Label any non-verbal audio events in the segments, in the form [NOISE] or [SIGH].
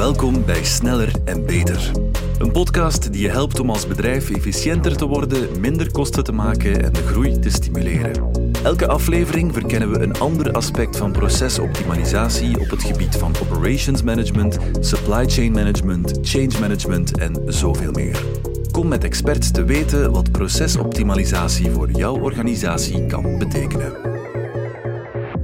Welkom bij Sneller en Beter. Een podcast die je helpt om als bedrijf efficiënter te worden, minder kosten te maken en de groei te stimuleren. Elke aflevering verkennen we een ander aspect van procesoptimalisatie op het gebied van operations management, supply chain management, change management en zoveel meer. Kom met experts te weten wat procesoptimalisatie voor jouw organisatie kan betekenen.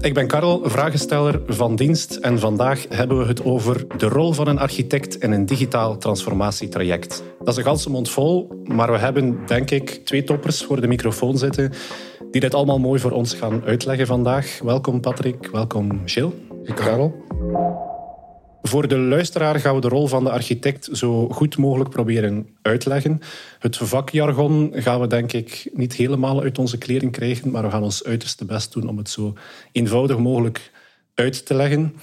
Ik ben Karel, vragensteller van dienst en vandaag hebben we het over de rol van een architect in een digitaal transformatietraject. Dat is een ganse mond vol, maar we hebben denk ik twee toppers voor de microfoon zitten die dit allemaal mooi voor ons gaan uitleggen vandaag. Welkom Patrick, welkom Gilles. Karel. Voor de luisteraar gaan we de rol van de architect zo goed mogelijk proberen uitleggen. Het vakjargon gaan we denk ik niet helemaal uit onze kleren krijgen, maar we gaan ons uiterste best doen om het zo eenvoudig mogelijk uit te leggen.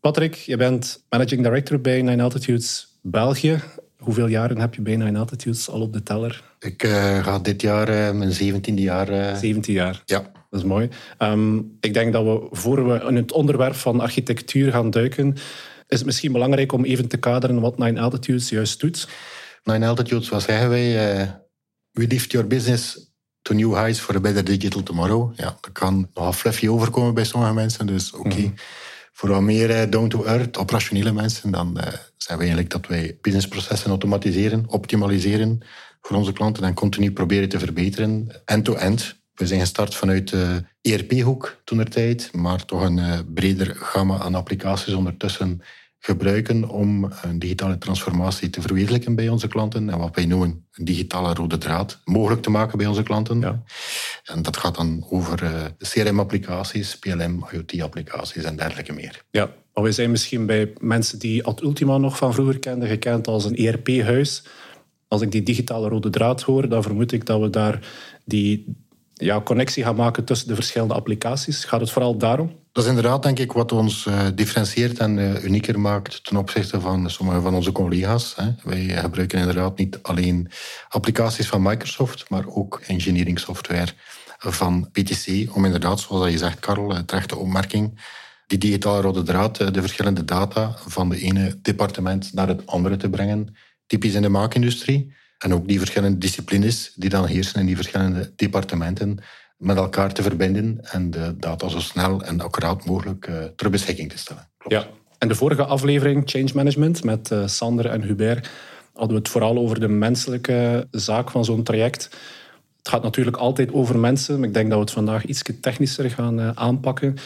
Patrick, je bent managing director bij Nine Altitudes België. Hoeveel jaren heb je bij Nine Altitudes al op de teller? Ik uh, ga dit jaar uh, mijn zeventiende jaar. Uh... 17 jaar. Ja. Dat is mooi. Um, ik denk dat we, voor we in het onderwerp van architectuur gaan duiken, is het misschien belangrijk om even te kaderen wat Nine Altitudes juist doet. Nine Altitudes, wat zeggen wij? Uh, we lift your business to new heights for a better digital tomorrow. Ja, dat kan nogal fluffy overkomen bij sommige mensen. Dus oké, okay. mm. voor wat meer uh, down-to-earth, operationele mensen, dan uh, zijn we eigenlijk dat wij businessprocessen automatiseren, optimaliseren voor onze klanten en continu proberen te verbeteren, end-to-end. We zijn gestart vanuit de ERP-hoek toen er tijd, maar toch een breder gamma aan applicaties ondertussen gebruiken om een digitale transformatie te verwezenlijken bij onze klanten. En wat wij noemen een digitale rode draad mogelijk te maken bij onze klanten. Ja. En dat gaat dan over uh, CRM-applicaties, PLM, IoT-applicaties en dergelijke meer. Ja, maar wij zijn misschien bij mensen die Ad Ultima nog van vroeger kenden, gekend als een ERP-huis. Als ik die digitale rode draad hoor, dan vermoed ik dat we daar die ja, connectie gaan maken tussen de verschillende applicaties. Gaat het vooral daarom? Dat is inderdaad, denk ik, wat ons uh, differentieert en uh, unieker maakt ten opzichte van sommige van onze collega's. Hè. Wij gebruiken inderdaad niet alleen applicaties van Microsoft, maar ook engineering software van PTC, om inderdaad, zoals je zegt, Karel, eh, terechte opmerking, die digitale rode draad, de verschillende data van de ene departement naar het andere te brengen, typisch in de maakindustrie. En ook die verschillende disciplines die dan heersen in die verschillende departementen met elkaar te verbinden en de data zo snel en accuraat mogelijk uh, ter beschikking te stellen. Klopt. Ja, en de vorige aflevering, Change Management, met uh, Sander en Hubert, hadden we het vooral over de menselijke zaak van zo'n traject. Het gaat natuurlijk altijd over mensen, maar ik denk dat we het vandaag iets technischer gaan uh, aanpakken.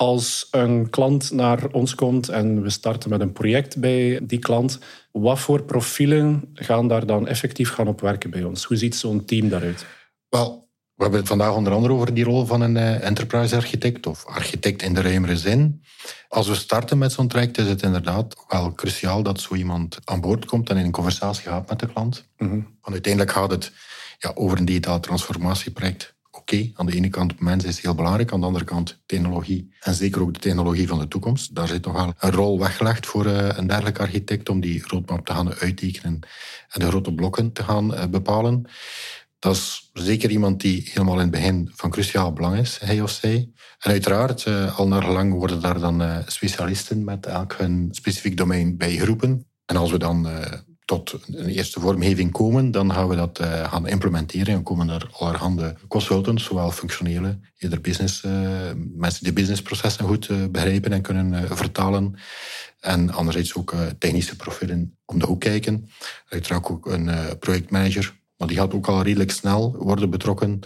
Als een klant naar ons komt en we starten met een project bij die klant, wat voor profielen gaan daar dan effectief gaan op werken bij ons? Hoe ziet zo'n team daaruit? Wel, we hebben het vandaag onder andere over die rol van een uh, enterprise architect of architect in de ruimere zin. Als we starten met zo'n traject is het inderdaad wel cruciaal dat zo iemand aan boord komt en in een conversatie gaat met de klant. Mm -hmm. Want uiteindelijk gaat het ja, over een digitaal transformatieproject. Okay, aan de ene kant mens is heel belangrijk, aan de andere kant technologie. En zeker ook de technologie van de toekomst. Daar zit wel een rol weggelegd voor uh, een dergelijke architect om die roadmap te gaan uittekenen en de grote blokken te gaan uh, bepalen. Dat is zeker iemand die helemaal in het begin van cruciaal belang is, hij of zij. En uiteraard, uh, al naar gelang worden daar dan specialisten met elk hun specifiek domein bij geroepen. En als we dan tot een eerste vormgeving komen, dan gaan we dat gaan implementeren. En komen er allerhande consultants, zowel functionele, eerder business, mensen die businessprocessen goed begrijpen en kunnen vertalen. En anderzijds ook technische profielen om de hoek kijken. Uiteraard ook een projectmanager maar die gaat ook al redelijk snel worden betrokken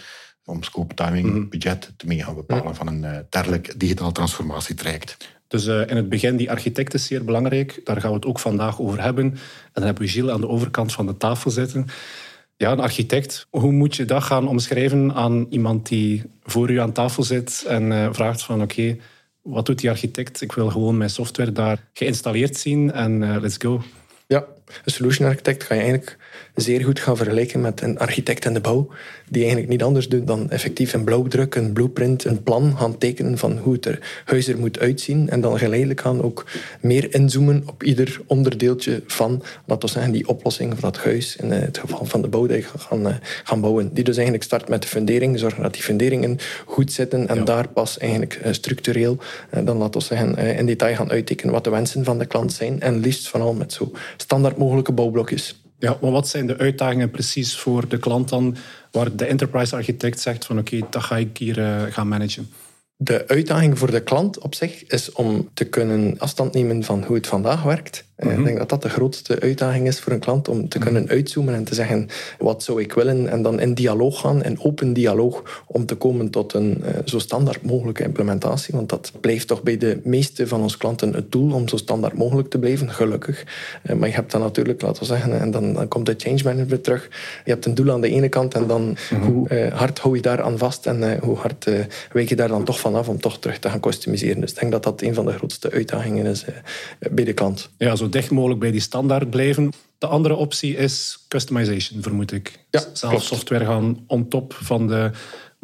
om scope, timing, -hmm. budget te mee gaan bepalen van een dergelijk digitaal transformatietraject. Dus uh, in het begin, die architect is zeer belangrijk. Daar gaan we het ook vandaag over hebben. En dan hebben we Gilles aan de overkant van de tafel zitten. Ja, een architect. Hoe moet je dat gaan omschrijven aan iemand die voor u aan tafel zit en uh, vraagt van oké, wat doet die architect? Ik wil gewoon mijn software daar geïnstalleerd zien en let's go. Ja, Een solution architect kan je eigenlijk zeer goed gaan vergelijken met een architect in de bouw, die eigenlijk niet anders doet dan effectief een blauwdruk, een blueprint, een plan gaan tekenen van hoe het er, huis er moet uitzien. En dan geleidelijk gaan ook meer inzoomen op ieder onderdeeltje van, laten we zeggen, die oplossing van dat huis, in het geval van de bouw, die gaan, eh, gaan bouwen. Die dus eigenlijk start met de fundering, zorgen dat die funderingen goed zitten en daar pas eigenlijk eh, structureel, eh, dan laten we zeggen, in detail gaan uittekenen wat de wensen van de klant zijn. En liefst vooral met zo standaard mogelijke bouwblokjes. Ja, maar wat zijn de uitdagingen precies voor de klant dan, waar de enterprise architect zegt van oké, dat ga ik hier uh, gaan managen? De uitdaging voor de klant op zich is om te kunnen afstand nemen van hoe het vandaag werkt Mm Ik denk dat dat de grootste uitdaging is voor een klant, om te kunnen uitzoomen en te zeggen wat zou ik willen en dan in dialoog gaan, in open dialoog, om te komen tot een uh, zo standaard mogelijke implementatie. Want dat blijft toch bij de meeste van onze klanten het doel om zo standaard mogelijk te blijven, gelukkig. Uh, maar je hebt dan natuurlijk, laten we zeggen, en dan, dan komt de change management terug. Je hebt een doel aan de ene kant en dan mm -hmm. hoe uh, hard hou je daar aan vast en hoe hard wijk je daar dan toch vanaf om toch terug te gaan customiseren. Dus ik denk dat dat een van de grootste uitdagingen is bij de klant. Ja, zo dicht mogelijk bij die standaard blijven. De andere optie is customization, vermoed ik. Ja, Zelf software gaan on top van de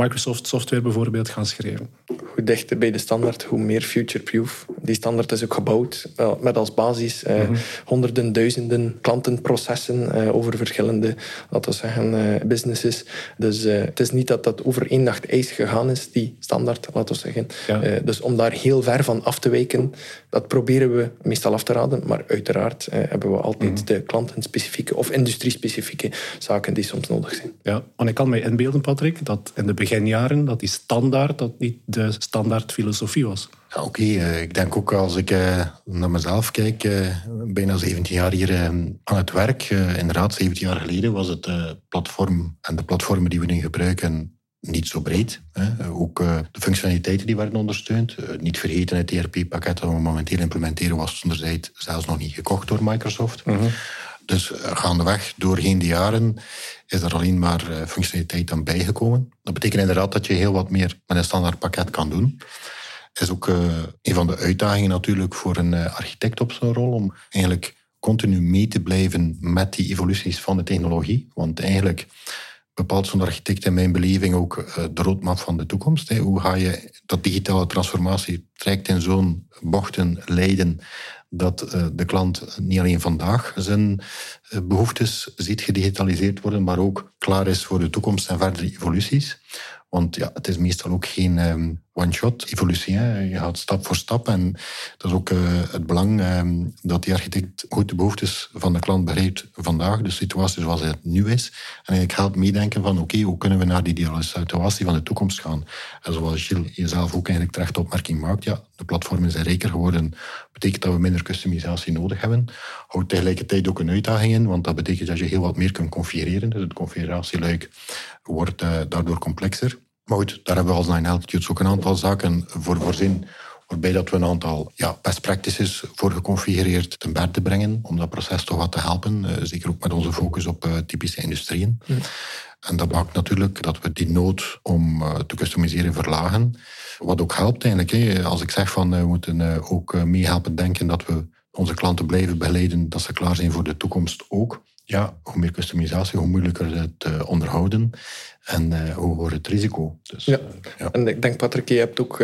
Microsoft software bijvoorbeeld gaan schrijven. Hoe dichter bij de standaard, hoe meer future-proof. Die standaard is ook gebouwd met als basis eh, mm -hmm. honderden, duizenden klantenprocessen eh, over verschillende, laten we zeggen, eh, businesses. Dus eh, het is niet dat dat over één nacht ijs gegaan is, die standaard, laten we zeggen. Ja. Eh, dus om daar heel ver van af te wijken, dat proberen we meestal af te raden. Maar uiteraard eh, hebben we altijd mm -hmm. de klantenspecifieke of industriespecifieke zaken die soms nodig zijn. Ja, want ik kan mij inbeelden, Patrick, dat in de beginjaren dat die standaard dat niet de standaard filosofie was. Ja, Oké, okay. uh, ik denk ook als ik uh, naar mezelf kijk, uh, bijna 17 jaar hier aan het werk. inderdaad, 17 jaar geleden was het platform en de platformen die we nu gebruiken niet zo breed. Ook de functionaliteiten die werden ondersteund. niet vergeten, het ERP-pakket dat we momenteel implementeren was onderzijds zelfs nog niet gekocht door Microsoft. -huh. Dus gaandeweg, doorheen de jaren, is er alleen maar functionaliteit aan bijgekomen. Dat betekent inderdaad dat je heel wat meer met een standaard pakket kan doen. Is ook uh, een van de uitdagingen natuurlijk voor een architect op zijn rol, om eigenlijk continu mee te blijven met die evoluties van de technologie. Want eigenlijk bepaalt zo'n architect in mijn beleving ook de roadmap van de toekomst. Hoe ga je dat digitale transformatie trekt in zo'n bochten leiden dat de klant niet alleen vandaag zijn behoeftes ziet gedigitaliseerd worden, maar ook klaar is voor de toekomst en verdere evoluties. Want ja, het is meestal ook geen um, one-shot evolutie. Hè. Je gaat stap voor stap. En dat is ook uh, het belang um, dat die architect goed de behoeftes van de klant begrijpt vandaag, de situatie zoals het nu is. En eigenlijk gaat meedenken van oké, hoe kunnen we naar die ideale situatie van de toekomst gaan. En zoals Gilles jezelf ook eigenlijk terecht opmerking maakt, ja, de platformen zijn rijker geworden. betekent dat we minder customisatie nodig hebben. Houdt tegelijkertijd ook een uitdaging in, want dat betekent dat je heel wat meer kunt configureren. Dus het configuratieluik wordt uh, daardoor complexer. Maar goed, daar hebben we als Nine Altitudes ook een aantal zaken voor voorzien. Waarbij dat we een aantal ja, best practices voor geconfigureerd ten berde brengen. Om dat proces toch wat te helpen. Uh, zeker ook met onze focus op uh, typische industrieën. En dat maakt natuurlijk dat we die nood om uh, te customiseren verlagen. Wat ook helpt eigenlijk. Hè. Als ik zeg van we moeten ook meehelpen denken dat we onze klanten blijven begeleiden. Dat ze klaar zijn voor de toekomst ook ja, hoe meer customisatie, hoe moeilijker het uh, onderhouden en uh, hoe hoger het risico. Dus, ja. Uh, ja. en ik denk, Patrick, je hebt ook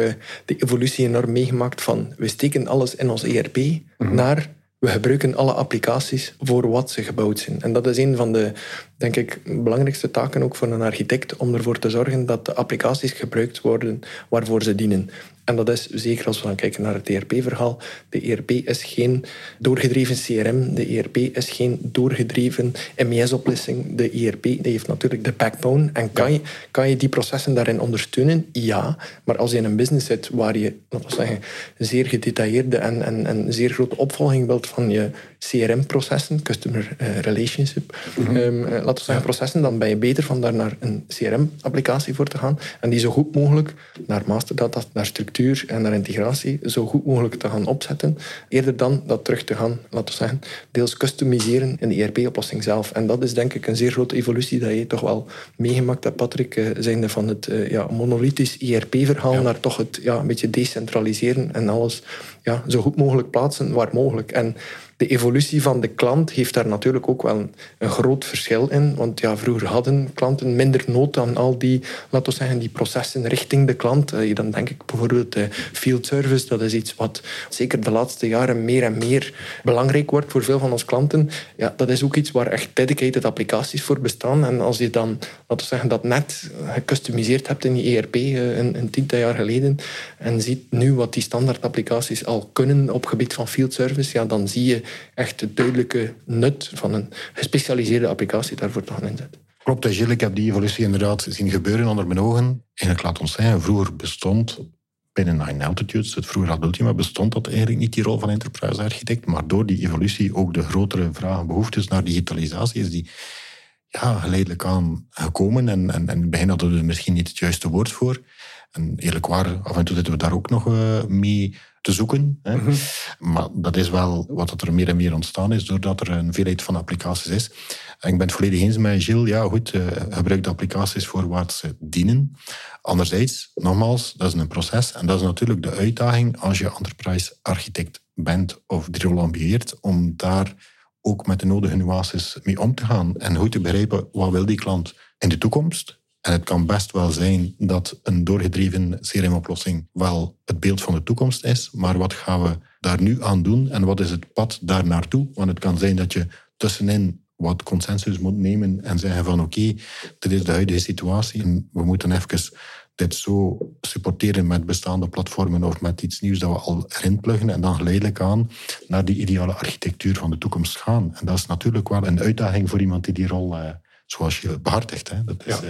de evolutie enorm meegemaakt van we steken alles in ons ERP mm -hmm. naar we gebruiken alle applicaties voor wat ze gebouwd zijn. En dat is een van de, denk ik, belangrijkste taken ook voor een architect, om ervoor te zorgen dat de applicaties gebruikt worden waarvoor ze dienen. En dat is zeker als we dan kijken naar het ERP-verhaal. De ERP is geen doorgedreven CRM. De ERP is geen doorgedreven MES-oplossing. De ERP die heeft natuurlijk de backbone. En kan, je, kan je die processen daarin ondersteunen? Ja. Maar als je in een business zit waar je, laten we zeggen, zeer gedetailleerde en, en, en zeer grote opvolging wilt van je CRM-processen, Customer Relationship, mm -hmm. um, laten we zeggen processen, dan ben je beter van daar naar een CRM-applicatie voor te gaan en die zo goed mogelijk naar masterdata, naar structuur en naar integratie zo goed mogelijk te gaan opzetten, eerder dan dat terug te gaan, laten we zeggen, deels customiseren in de ERP-oplossing zelf. En dat is denk ik een zeer grote evolutie dat je toch wel meegemaakt hebt, Patrick, uh, zijnde van het uh, ja, monolithisch ERP-verhaal ja. naar toch het ja, een beetje decentraliseren en alles ja, zo goed mogelijk plaatsen waar mogelijk. En de evolutie van de klant heeft daar natuurlijk ook wel een, groot verschil in. Want ja, vroeger hadden klanten minder nood aan al die, laten we zeggen, die processen richting de klant. Eh, dan denk ik bijvoorbeeld de field service. Dat is iets wat zeker de laatste jaren meer en meer belangrijk wordt voor veel van onze klanten. Ja, dat is ook iets waar echt dedicated applicaties voor bestaan. En als je dan, laten we zeggen, dat net gecustomiseerd hebt in die ERP eh, een, een tiental jaar geleden en ziet nu wat die standaard applicaties al kunnen op gebied van field service, ja, dan zie je echt het duidelijke nut van een gespecialiseerde applicatie daarvoor te gaan inzetten. Klopt, Gilles, ik heb die evolutie inderdaad zien gebeuren onder mijn ogen. En ik laat ons zeggen, vroeger bestond binnen Nine Altitudes, het vroeger had Ultima, bestond dat eigenlijk niet die rol van enterprise architect. Maar door die evolutie ook de grotere vragen, behoeftes naar digitalisatie is die ja, geleidelijk aan gekomen. En, en, en hadden we er misschien niet het juiste woord voor. En eerlijk waar, af en toe zitten we daar ook nog uh, mee te zoeken. Hè. Mhm. Maar dat is wel wat er meer en meer ontstaan is, doordat er een veelheid van applicaties is. En ik ben het volledig eens met Gilles. Ja, goed, uh, gebruik de applicaties voor wat ze dienen. Anderzijds, nogmaals, dat is een proces. En dat is natuurlijk de uitdaging als je enterprise architect bent of die rol ambieert, om daar ook met de nodige nuances mee om te gaan. En goed te begrijpen, wat wil die klant in de toekomst? En het kan best wel zijn dat een doorgedreven CRM-oplossing wel het beeld van de toekomst is, maar wat gaan we daar nu aan doen en wat is het pad daar naartoe? Want het kan zijn dat je tussenin wat consensus moet nemen en zeggen van oké, dit is de huidige situatie en we moeten even dit zo supporteren met bestaande platformen of met iets nieuws dat we al erin pluggen en dan geleidelijk aan naar die ideale architectuur van de toekomst gaan. En dat is natuurlijk wel een uitdaging voor iemand die die rol uh, zoals je behartigt. Hè. Dat, is, ja.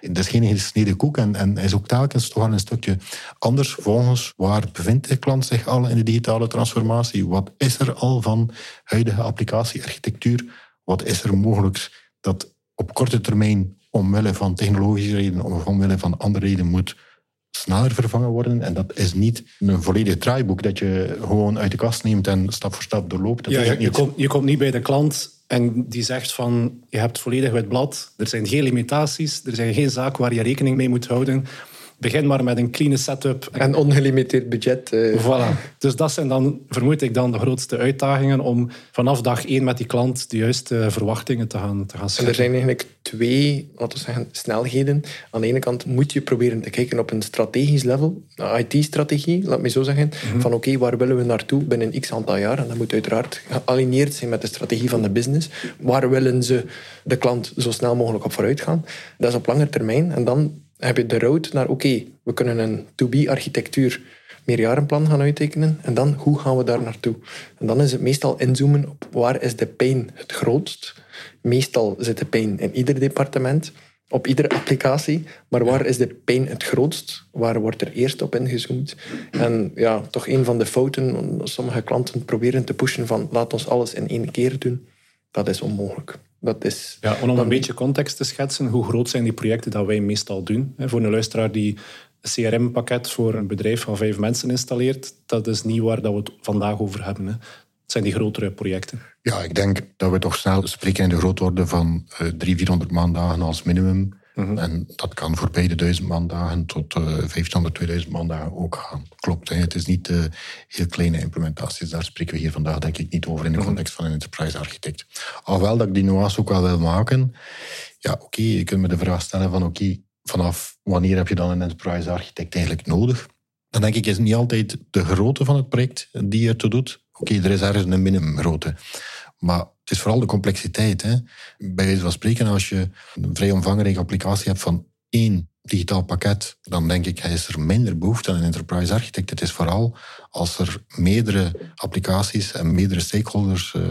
uh, dat is geen gesneden koek en, en is ook telkens toch wel een stukje anders volgens waar bevindt de klant zich al in de digitale transformatie? Wat is er al van huidige applicatiearchitectuur? Wat is er mogelijk dat op korte termijn omwille van technologische redenen of omwille van andere redenen moet sneller vervangen worden. En dat is niet een volledig draaiboek dat je gewoon uit de kast neemt en stap voor stap doorloopt. Dat ja, je, komt, je komt niet bij de klant en die zegt van je hebt volledig wit blad, er zijn geen limitaties, er zijn geen zaken waar je rekening mee moet houden. Begin maar met een clean setup. En ongelimiteerd budget. Uh. Voilà. Dus dat zijn dan, vermoed ik, dan de grootste uitdagingen om vanaf dag één met die klant de juiste verwachtingen te gaan, te gaan En er zijn eigenlijk twee, laten we zeggen, snelheden. Aan de ene kant moet je proberen te kijken op een strategisch level, IT-strategie, laat me zo zeggen, mhm. van oké, waar willen we naartoe binnen x aantal jaar? En dat moet uiteraard gealigneerd zijn met de strategie van de business. Waar willen ze de klant zo snel mogelijk op vooruit gaan? Dat is op lange termijn. En dan heb je de road naar, oké, we kunnen een to-be-architectuur meerjarenplan gaan uittekenen. En dan, hoe gaan we daar naartoe? En dan is het meestal inzoomen op waar is de pijn het grootst. Meestal zit de pijn in ieder departement, op iedere applicatie. Maar waar is de pijn het grootst? Waar wordt er eerst op ingezoomd? En ja, toch een van de fouten, sommige klanten proberen te pushen van laat ons alles in één keer doen. Dat is onmogelijk. Dat is ja, om een beetje context te schetsen, hoe groot zijn die projecten dat wij meestal doen? Voor een luisteraar die een CRM-pakket voor een bedrijf van vijf mensen installeert, dat is niet waar dat we het vandaag over hebben. Het zijn die grotere projecten. Ja, ik denk dat we toch snel spreken in de grootorde van uh, 300, 400 maandagen als minimum. Mhm. En dat kan voorbij de duizend maandagen tot uh, 1500, 2000 maandagen ook gaan. Klopt, hè? het is niet uh, heel kleine implementaties. Daar spreken we hier vandaag denk ik niet over in de mhm. context van een enterprise architect. Alhoewel dat ik die nuance ook wel wil maken. Ja, oké, je kunt me de vraag stellen van oké, vanaf wanneer heb je dan een enterprise architect eigenlijk nodig? Dan denk ik, is het niet altijd de grootte van het project die je ertoe doet. Oké, er is ergens een minimumgrootte. Maar het is vooral de complexiteit. Hè. Bij wijze van spreken, als je een vrij omvangrijke applicatie hebt van één digitaal pakket, dan denk ik, is er minder behoefte aan een enterprise architect. Het is vooral als er meerdere applicaties en meerdere stakeholders uh,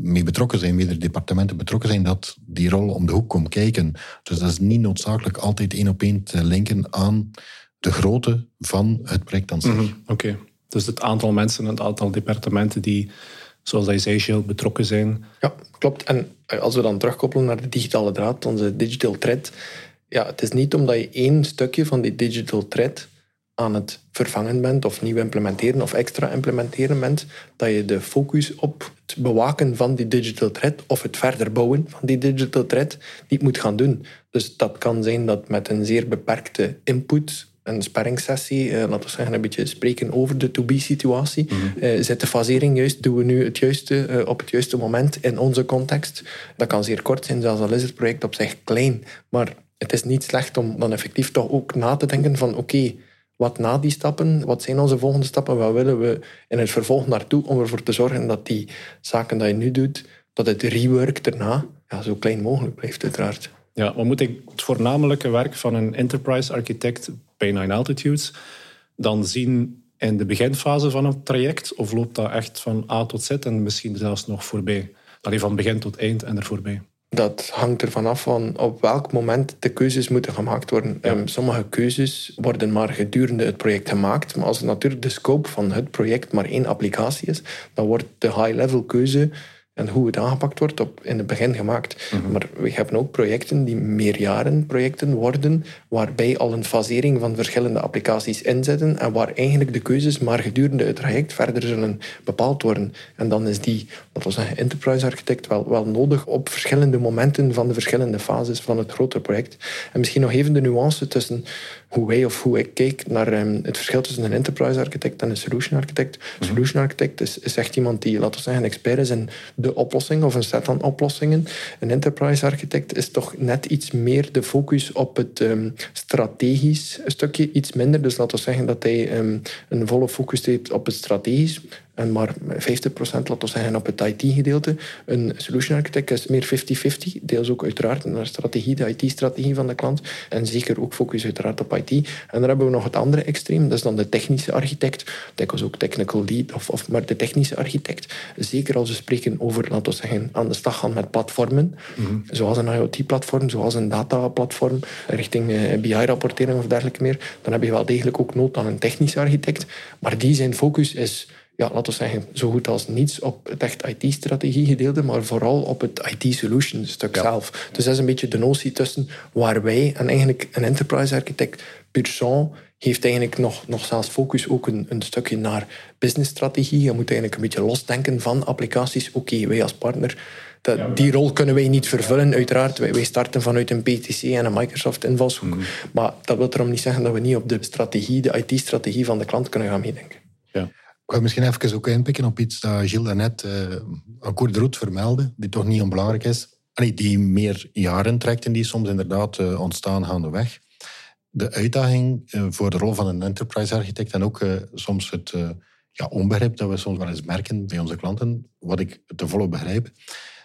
mee betrokken zijn, meerdere departementen betrokken zijn, dat die rol om de hoek komt kijken. Dus dat is niet noodzakelijk altijd één op één te linken aan de grootte van het project aan zich. Mhm, oké, dus het aantal mensen en het aantal departementen die zoals hij zei, Gilles, betrokken zijn. Ja, klopt. En als we dan terugkoppelen naar de digitale draad, onze digital thread, ja, het is niet omdat je één stukje van die digital thread aan het vervangen bent of nieuw implementeren of extra implementeren bent, dat je de focus op het bewaken van die digital thread of het verder bouwen van die digital thread niet moet gaan doen. Dus dat kan zijn dat met een zeer beperkte input een sparringssessie, uh, laten we zeggen, een beetje spreken over de to-be-situatie. Mm zit de fasering juist, doen we nu het juiste op het juiste moment in onze context? Dat kan zeer kort zijn, zelfs al is het project op zich klein. Maar het is niet slecht om dan effectief toch ook na te denken van oké, wat na die stappen, wat zijn onze volgende stappen, wat willen we in het vervolg naartoe om ervoor te zorgen dat die zaken die je nu doet, dat het rework daarna ja, zo klein mogelijk blijft uiteraard. Ja, wat moet ik het voornamelijke werk van een enterprise architect bij Nine Altitudes dan zien in de beginfase van een traject? Of loopt dat echt van A tot Z en misschien zelfs nog voorbij? Alleen van begin tot eind en er voorbij. Dat hangt ervan af van op welk moment de keuzes moeten gemaakt worden. Ehm, sommige keuzes worden maar gedurende het project gemaakt. Maar als natuurlijk de scope van het project maar één applicatie is, dan wordt de high-level keuze en hoe het aangepakt wordt op, in het begin gemaakt. Mhm. Maar we hebben ook projecten die meerjarenprojecten worden, waarbij al een fasering van verschillende applicaties inzetten en waar eigenlijk de keuzes maar gedurende het traject verder zullen bepaald worden. En dan is die, dat we zeggen, enterprise architect wel, wel nodig op verschillende momenten van de verschillende fases van het grotere project. En misschien nog even de nuance tussen hoe wij of hoe ik kijk naar um, het verschil tussen een enterprise architect en een solution architect. Mhm. solution architect is, is echt iemand die, laten we zeggen, een expert is in de oplossing of een set van oplossingen. Een enterprise architect is toch net iets meer de focus op het um, strategisch stukje, iets minder. Dus laten we zeggen dat hij um, een volle focus heeft op het strategisch en maar 50% laten we zeggen op het IT-gedeelte. Een solution architect is meer 50-50. Deels ook uiteraard naar strategie, de IT-strategie van de klant. En zeker ook focus uiteraard op IT. En dan hebben we nog het andere extreem. Dat is dan de technische architect. was ook technical lead, of, of maar de technische architect. Zeker als we spreken over, laten we zeggen, aan de slag gaan met platformen. Mhm. Zoals een IoT-platform, zoals een data-platform, richting eh, BI-rapportering of dergelijke meer. Dan heb je wel degelijk ook nood aan een technische architect. Maar die zijn focus is ja, laten we zeggen, zo goed als niets op het echt IT-strategie gedeelte, maar vooral op het IT-solution stuk zelf. Dus dat is een beetje de notie tussen waar wij en eigenlijk een enterprise-architect pur heeft eigenlijk nog, nog zelfs focus ook een, een stukje naar businessstrategie. Je moet eigenlijk een beetje losdenken van applicaties. Oké, wij als partner dat, die rol kunnen wij niet vervullen, uiteraard. Wij, wij starten vanuit een PTC en een Microsoft-invalshoek. Mhm. Maar dat wil erom niet zeggen dat we niet op de strategie, de IT-strategie van de klant kunnen gaan meedenken. Ja. Ik wil misschien even ook inpikken op iets dat Gilles daarnet uh, een de route vermeldde, die toch niet onbelangrijk is. Allee, die meer jaren trekt en die soms inderdaad uh, ontstaan gaandeweg. De uitdaging uh, voor de rol van een enterprise architect en ook soms het ja, onbegrip dat we soms wel eens merken bij onze klanten, wat ik te volle begrijp.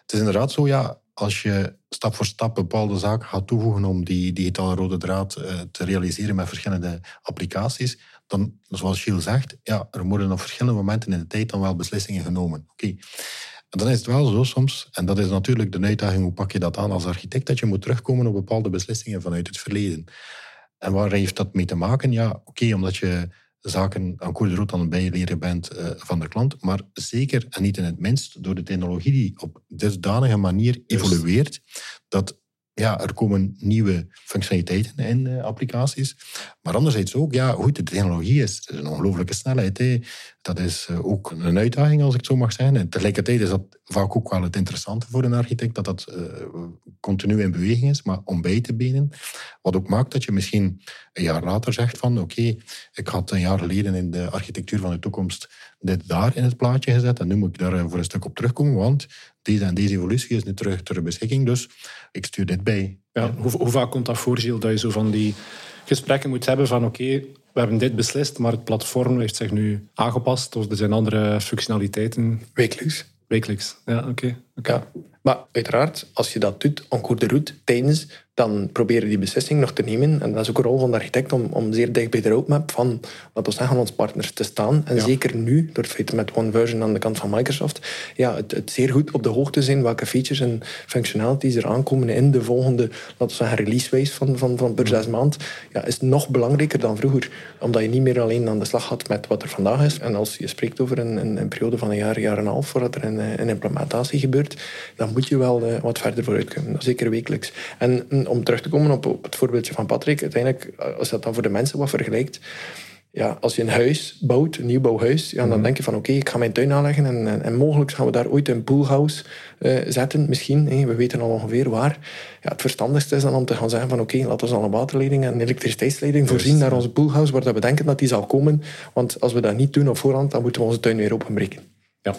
Het is inderdaad zo, ja, als je stap voor stap bepaalde zaken gaat toevoegen om die digitale rode draad te realiseren met verschillende applicaties, dan, zoals Gilles zegt, ja, er worden op verschillende momenten in de tijd dan wel beslissingen genomen. Oké. En dan is het wel zo soms, en dat is natuurlijk de uitdaging, hoe pak je dat aan als architect, dat je moet terugkomen op bepaalde beslissingen vanuit het verleden. En waar heeft dat mee te maken? Ja, oké, omdat je zaken aan koerde route aan het bijleren bent uh, van de klant, maar zeker en niet in het minst door de technologie die op dusdanige manier evolueert, dat ja, er komen nieuwe functionaliteiten in uh, applicaties. Maar anderzijds ook, ja, goed, de technologie is, is een ongelooflijke snelheid. Hè. Dat is uh, ook een uitdaging, als ik het zo mag zeggen. En tegelijkertijd is dat vaak ook wel het interessante voor een architect, dat dat uh, continu in beweging is, maar om bij te benen. Wat ook maakt dat je misschien een jaar later zegt van, oké, ik had een jaar geleden in de architectuur van de toekomst dit daar in het plaatje gezet en nu moet ik daar voor een stuk op terugkomen, want deze en deze evolutie is nu terug ter beschikking, dus ik stuur dit bij. Ja, hoe, hoe vaak komt dat voor, Gilles, dat je zo van die gesprekken moet hebben van oké, we hebben dit beslist, maar het platform heeft zich nu aangepast of er zijn andere functionaliteiten. Wekelijks. Wekelijks, ja, oké. Ja. Maar uiteraard, als je dat doet, en de route, tijdens, dan proberen die beslissing nog te nemen. En dat is ook een rol van de architect om, om zeer dicht bij de roadmap van, laten we zeggen, ons partners te staan. En zeker nu, door het feit met One Version aan de kant van Microsoft, ja, het, het, zeer goed op de hoogte zijn welke features en functionalities er aankomen in de volgende, laten we zeggen, release van, van, van per zes maand, ja, is nog belangrijker dan vroeger. Omdat je niet meer alleen aan de slag gaat met wat er vandaag is. En als je spreekt over een, een, een periode van een jaar, jaar en een half, voordat er een, een implementatie gebeurt, dan moet je wel uh, wat verder vooruit kunnen. Zeker wekelijks. En mm, om terug te komen op, op het voorbeeldje van Patrick, uiteindelijk, eh, als dat dan voor de mensen wat vergelijkt, ja, als je een huis bouwt, een nieuwbouwhuis, ja, dan mhm. denk je van oké, ik ga mijn tuin aanleggen en, en, mogelijk gaan we daar ooit een poolhouse uh, zetten, misschien. we weten al ongeveer waar. Ja, het verstandigste is dan om te gaan zeggen van oké, laten we al een waterleiding en een elektriciteitsleiding voorzien naar onze poolhouse, waar dat we denken dat die zal komen. Want als we dat niet doen op voorhand, dan moeten we onze tuin weer openbreken. Ja.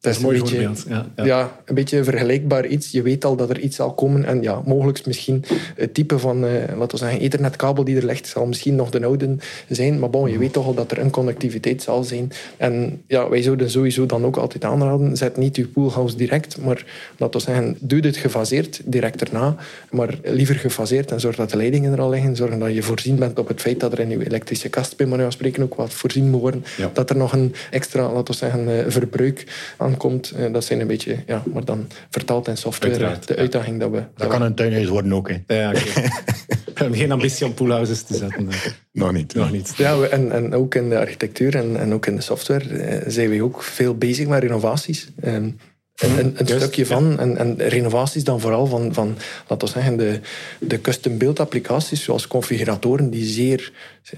Dat is een mooi voorbeeld. Ja, ja. ja, een beetje vergelijkbaar iets. Je weet al dat er iets zal komen. En ja, mogelijk misschien het type van, uh, laten we zeggen, ethernetkabel die er ligt, zal misschien nog de oude zijn. Maar bon, je mhm. weet toch al dat er een connectiviteit zal zijn. En ja, wij zouden sowieso dan ook altijd aanraden, zet niet je poolhouse direct, maar laten we zeggen, doe dit gefaseerd, direct erna. Maar liever gefaseerd en zorg dat de leidingen er al liggen. Zorg dat je voorzien bent op het feit dat er in je elektrische kast, bij manier van spreken, ook wat voorzien moet worden. Dat er nog een extra, laten we zeggen, eh, verbruik aankomt. Eh, dat zijn een beetje, ja, maar dan vertaald in software de uitdaging dat we... Dat, kan een tuinhuis worden ook, hè. Ja, [LAUGHS] we hebben geen ambitie om poolhouses te zetten. Nog niet. Nog niet. Ja, en, en ook in de architectuur en, en ook in de software eh, zijn we ook veel bezig met renovaties. Ehm, een, een, stukje van. En, en, renovaties dan vooral van, van laten we zeggen, de, de custom build applicaties, zoals configuratoren die zeer,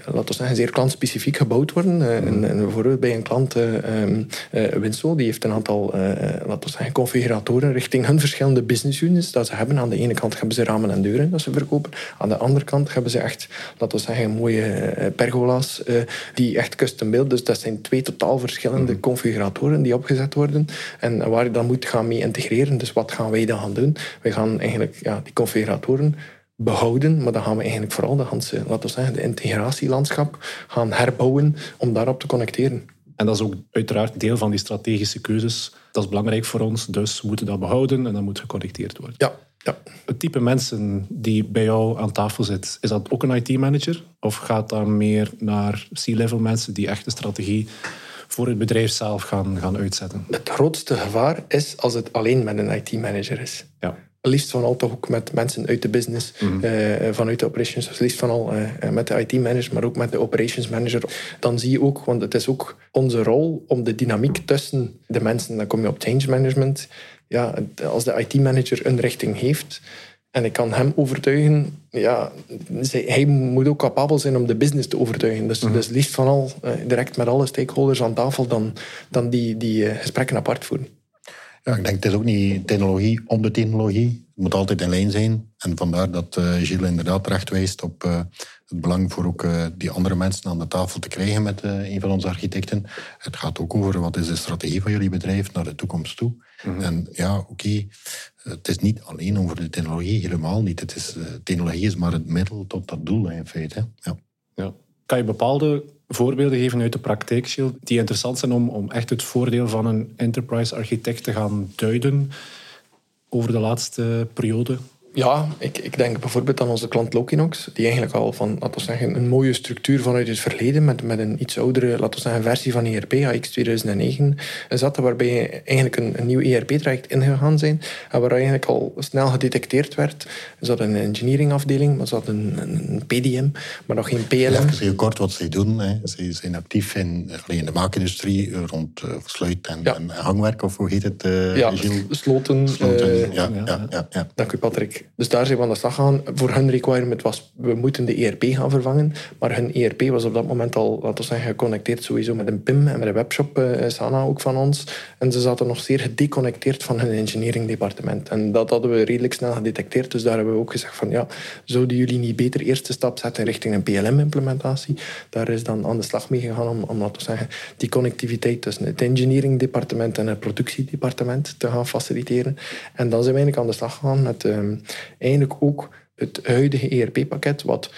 laten we zeggen, zeer klantspecifiek gebouwd worden. Eh, en, en bijvoorbeeld bij een klant, uh, Winslow, die heeft een aantal, uh, laten we zeggen, configuratoren richting hun verschillende business units dat ze hebben. Aan de ene kant hebben ze ramen en deuren dat ze verkopen. Aan de andere kant hebben ze echt, laten we zeggen, mooie pergola's die echt custom build. Dus dat zijn twee totaal verschillende mhm. configuratoren die opgezet worden. En waar dan moet gaan mee integreren. Dus wat gaan wij dan gaan doen? Wij gaan eigenlijk ja, die configuratoren behouden, maar dan gaan we eigenlijk vooral de, laten we zeggen, de integratielandschap gaan herbouwen om daarop te connecteren. En dat is ook uiteraard deel van die strategische keuzes. Dat is belangrijk voor ons, dus we moeten dat behouden en dat moet geconnecteerd worden. Ja, ja. Het type mensen die bij jou aan tafel zit, is dat ook een IT-manager? Of gaat dat meer naar C-level mensen die echt de strategie voor het bedrijf zelf gaan, gaan uitzetten. Het grootste gevaar is als het alleen met een IT-manager is. Ja. Liefst van al toch ook met mensen uit de business, mm vanuit de operations. Dus liefst van al uh, met de IT-manager, maar ook met de operations manager. Dan zie je ook, want het is ook onze rol om de dynamiek tussen de mensen, dan kom je op change management. Ja, als de IT-manager een richting heeft, en ik kan hem overtuigen. Ja, hij moet ook capabel zijn om de business te overtuigen. Dus, mm dus liefst van al eh, direct met alle stakeholders aan tafel dan, dan die, die eh, gesprekken apart voeren. Ja, ik denk het is ook niet technologie om de technologie. Het moet altijd in lijn zijn. En vandaar dat uh, Gilles inderdaad terecht wijst op het belang voor ook die andere mensen aan de tafel te krijgen met een van onze architecten. Het gaat ook over wat is de strategie van jullie bedrijf naar de toekomst toe. Mm En ja, oké, het is niet alleen over de technologie, helemaal niet. Het is, technologie is maar het middel tot dat doel in feite. Ja. Ja. Kan je bepaalde voorbeelden geven uit de praktijk, die interessant zijn om, om echt het voordeel van een enterprise architect te gaan duiden over de laatste periode? Ja, ik, ik denk bijvoorbeeld aan onze klant Lokinox, die eigenlijk al van, laten we zeggen, een mooie structuur vanuit het verleden, met, met een iets oudere, laten we zeggen, versie van ERP, AX 2009, zat, waarbij je eigenlijk een, een nieuw ERP-traject ingegaan zijn, en waar eigenlijk al snel gedetecteerd werd. Er zat een engineeringafdeling, maar zat een, een, PDM, maar nog geen PLM. Even heel kort wat zij doen. Hè. Ze zijn actief in, in de maakindustrie rond uh, sluit en, en, hangwerk, of hoe heet het? Uh, ja, sloten. sloten uh, ja, ja, ja, ja, Dank u, Patrick. Dus daar zijn we aan de slag gegaan. Voor hun requirement was, we moeten de ERP gaan vervangen. Maar hun ERP was op dat moment al, laten we zeggen, geconnecteerd sowieso met een PIM en met een webshop, uh, Sana ook van ons. En ze zaten nog zeer gedeconnecteerd van hun engineering departement. En dat hadden we redelijk snel gedetecteerd. Dus daar hebben we ook gezegd van, ja, zouden jullie niet beter eerste stap zetten richting een PLM-implementatie? Daar is dan aan de slag mee gegaan om, om laten we zeggen, die connectiviteit tussen het engineering departement en het productiedepartement te gaan faciliteren. En dan zijn we eigenlijk aan de slag gegaan met... Ehm, eigenlijk ook het huidige ERP-pakket, wat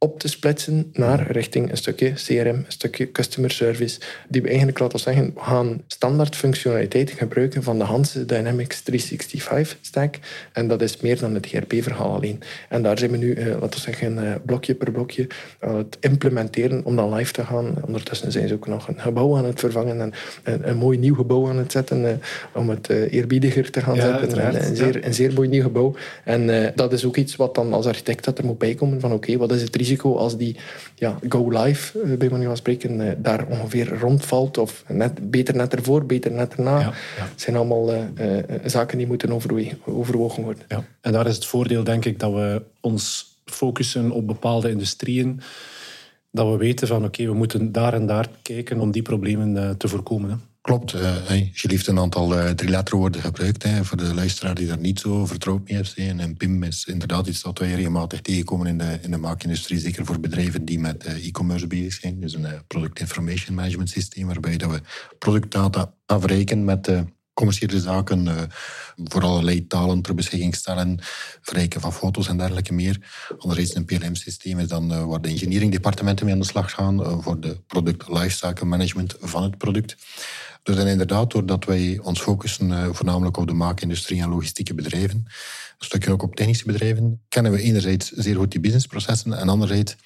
op te splitsen naar richting een stukje CRM, een stukje customer service, die we eigenlijk, laten zeggen, gaan standaard functionaliteiten gebruiken van de Hanse Dynamics 365 stack. En dat is meer dan het ERP-verhaal alleen. En daar zijn we nu, eh, laten we zeggen, eh, blokje per blokje aan het implementeren om dan live te gaan. Ondertussen zijn ze ook nog een gebouw aan het vervangen en een, een mooi nieuw gebouw aan het zetten eh, om het eerbiediger te gaan zetten. Een, een, zeer, een zeer mooi nieuw gebouw. En dat is ook iets wat dan als architect dat er moet bijkomen van oké, wat is het risico risico als die ja, go live, eh, bij manier van spreken, eh, daar ongeveer rondvalt. Of net, beter net ervoor, beter net erna. Ja, zijn allemaal uh, zaken die moeten overwogen worden. Ja. En daar is het voordeel, denk ik, dat we ons focussen op bepaalde industrieën dat we weten van oké, we moeten daar en daar kijken om die problemen te voorkomen. Hè. Klopt. Je heeft een aantal uh, drie letterwoorden gebruikt. Hè, voor de luisteraar die daar niet zo vertrouwd mee heeft. En PIM is inderdaad iets dat wij regelmatig tegenkomen in de, in de maakindustrie. Zeker voor bedrijven die met e-commerce bezig zijn. Dus een Product Information Management systeem. Waarbij dat we productdata afrekenen met commerciële zaken, uh, voor allerlei talen ter beschikking stellen, verrijken van foto's en dergelijke meer. Anderzijds een PLM-systeem is dan waar de engineeringdepartementen mee aan de slag gaan voor de product lifecycle management van het product. Dus en inderdaad, doordat wij ons focussen voornamelijk op de maakindustrie en logistieke bedrijven, een stukje ook op technische bedrijven, kennen we enerzijds zeer goed die businessprocessen en anderzijds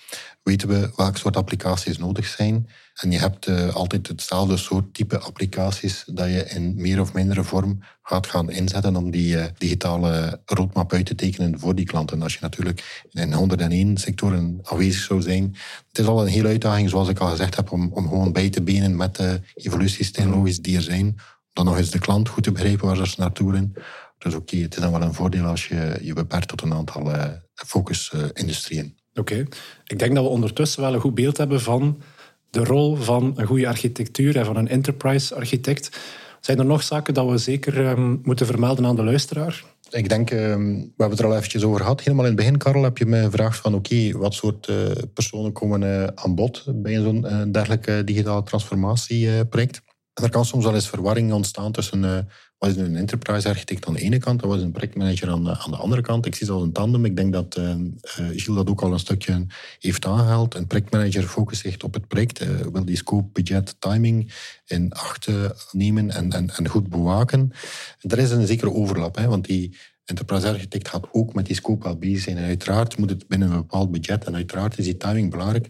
weten we welke soort applicaties nodig zijn. En je hebt uh, altijd hetzelfde soort type applicaties dat je in meer of mindere vorm gaat gaan inzetten om die uh, digitale roadmap uit te tekenen voor die klanten. Als je natuurlijk in 101 sectoren aanwezig zou zijn, het is al een hele uitdaging, zoals ik al gezegd heb, om, om gewoon bij te benen met de evoluties technologisch die er zijn. Dan nog eens de klant goed te begrijpen waar ze naartoe willen. Dus oké, het is dan wel een voordeel als je je beperkt tot een aantal uh, focusindustrieën. Oké. Ik denk dat we ondertussen wel een goed beeld hebben van de rol van een goede architectuur en van een enterprise architect. Zijn er nog zaken dat we zeker um, moeten vermelden aan de luisteraar? Ik denk, um, we hebben het er al eventjes over gehad. Helemaal in het begin, Karel, heb je me gevraagd van oké, wat soort uh, personen komen uh, aan bod bij zo'n uh, dergelijke digitale transformatieproject. En er kan soms wel eens verwarring ontstaan tussen wat is een enterprise architect aan de ene kant wat is een projectmanager aan de, andere kant. Ik zie het als een tandem. Ik denk dat uh, Gilles dat ook al een stukje heeft aangehaald. Een projectmanager focust zich op het project, uh, wil die scope, budget, timing in acht nemen en, en, en goed bewaken. En er is een zekere overlap, hè, want die enterprise architect gaat ook met die scope wel bezig zijn. En uiteraard moet het binnen een bepaald budget en uiteraard is die timing belangrijk.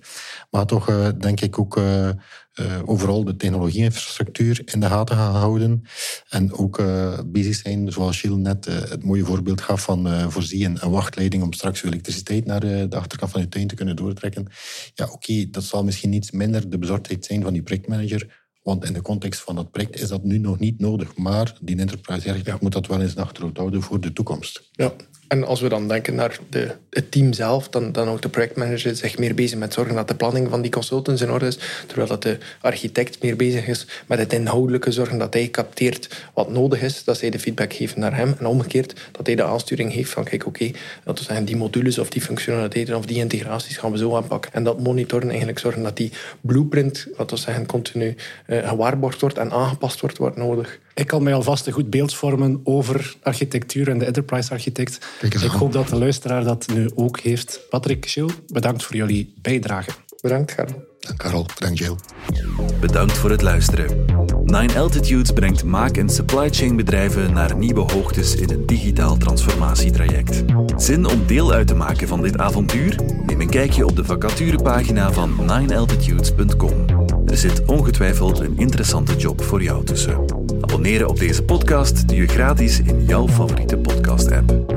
Maar toch uh, denk ik ook uh, uh, overal de technologie-infrastructuur in de gaten gaan houden. En ook bezig zijn, zoals Gilles net het mooie voorbeeld gaf van voorzien een wachtleiding om straks elektriciteit naar de achterkant van je tuin te kunnen doortrekken. Ja, oké, dat zal misschien iets minder de bezorgdheid zijn van die projectmanager. Want in de context van dat project is dat nu nog niet nodig. Maar die enterprise architect moet dat wel eens in achterhoofd houden voor de toekomst. Ja, en als we dan denken naar de, het team zelf, dan, dan ook de projectmanager zich meer bezig met zorgen dat de planning van die consultants in orde is, terwijl dat de architect meer bezig is met het inhoudelijke, zorgen dat hij capteert wat nodig is, dat zij de feedback geven naar hem en omgekeerd dat hij de aansturing heeft van kijk oké, dat die modules of die functionaliteiten of die integraties gaan we zo aanpakken. En dat monitoren eigenlijk zorgen dat die blueprint, wat we zeggen, continu uh, gewaarborgd wordt en aangepast wordt wat nodig. Ik kan mij alvast een goed beeld vormen over architectuur en de enterprise architect. Ik hoop dat de luisteraar dat nu ook heeft. Patrick, Gilles, bedankt voor jullie bijdrage. Bedankt, Karel. Dank Karel, bedankt Gilles. Bedankt voor het luisteren. Nine Altitudes brengt maak- en supply chain bedrijven naar nieuwe hoogtes in een digitaal transformatietraject. Zin om deel uit te maken van dit avontuur? Neem een kijkje op de vacaturepagina van ninealtitudes.com. Er zit ongetwijfeld een interessante job voor jou tussen. Abonneren op deze podcast doe je gratis in jouw favoriete podcast-app.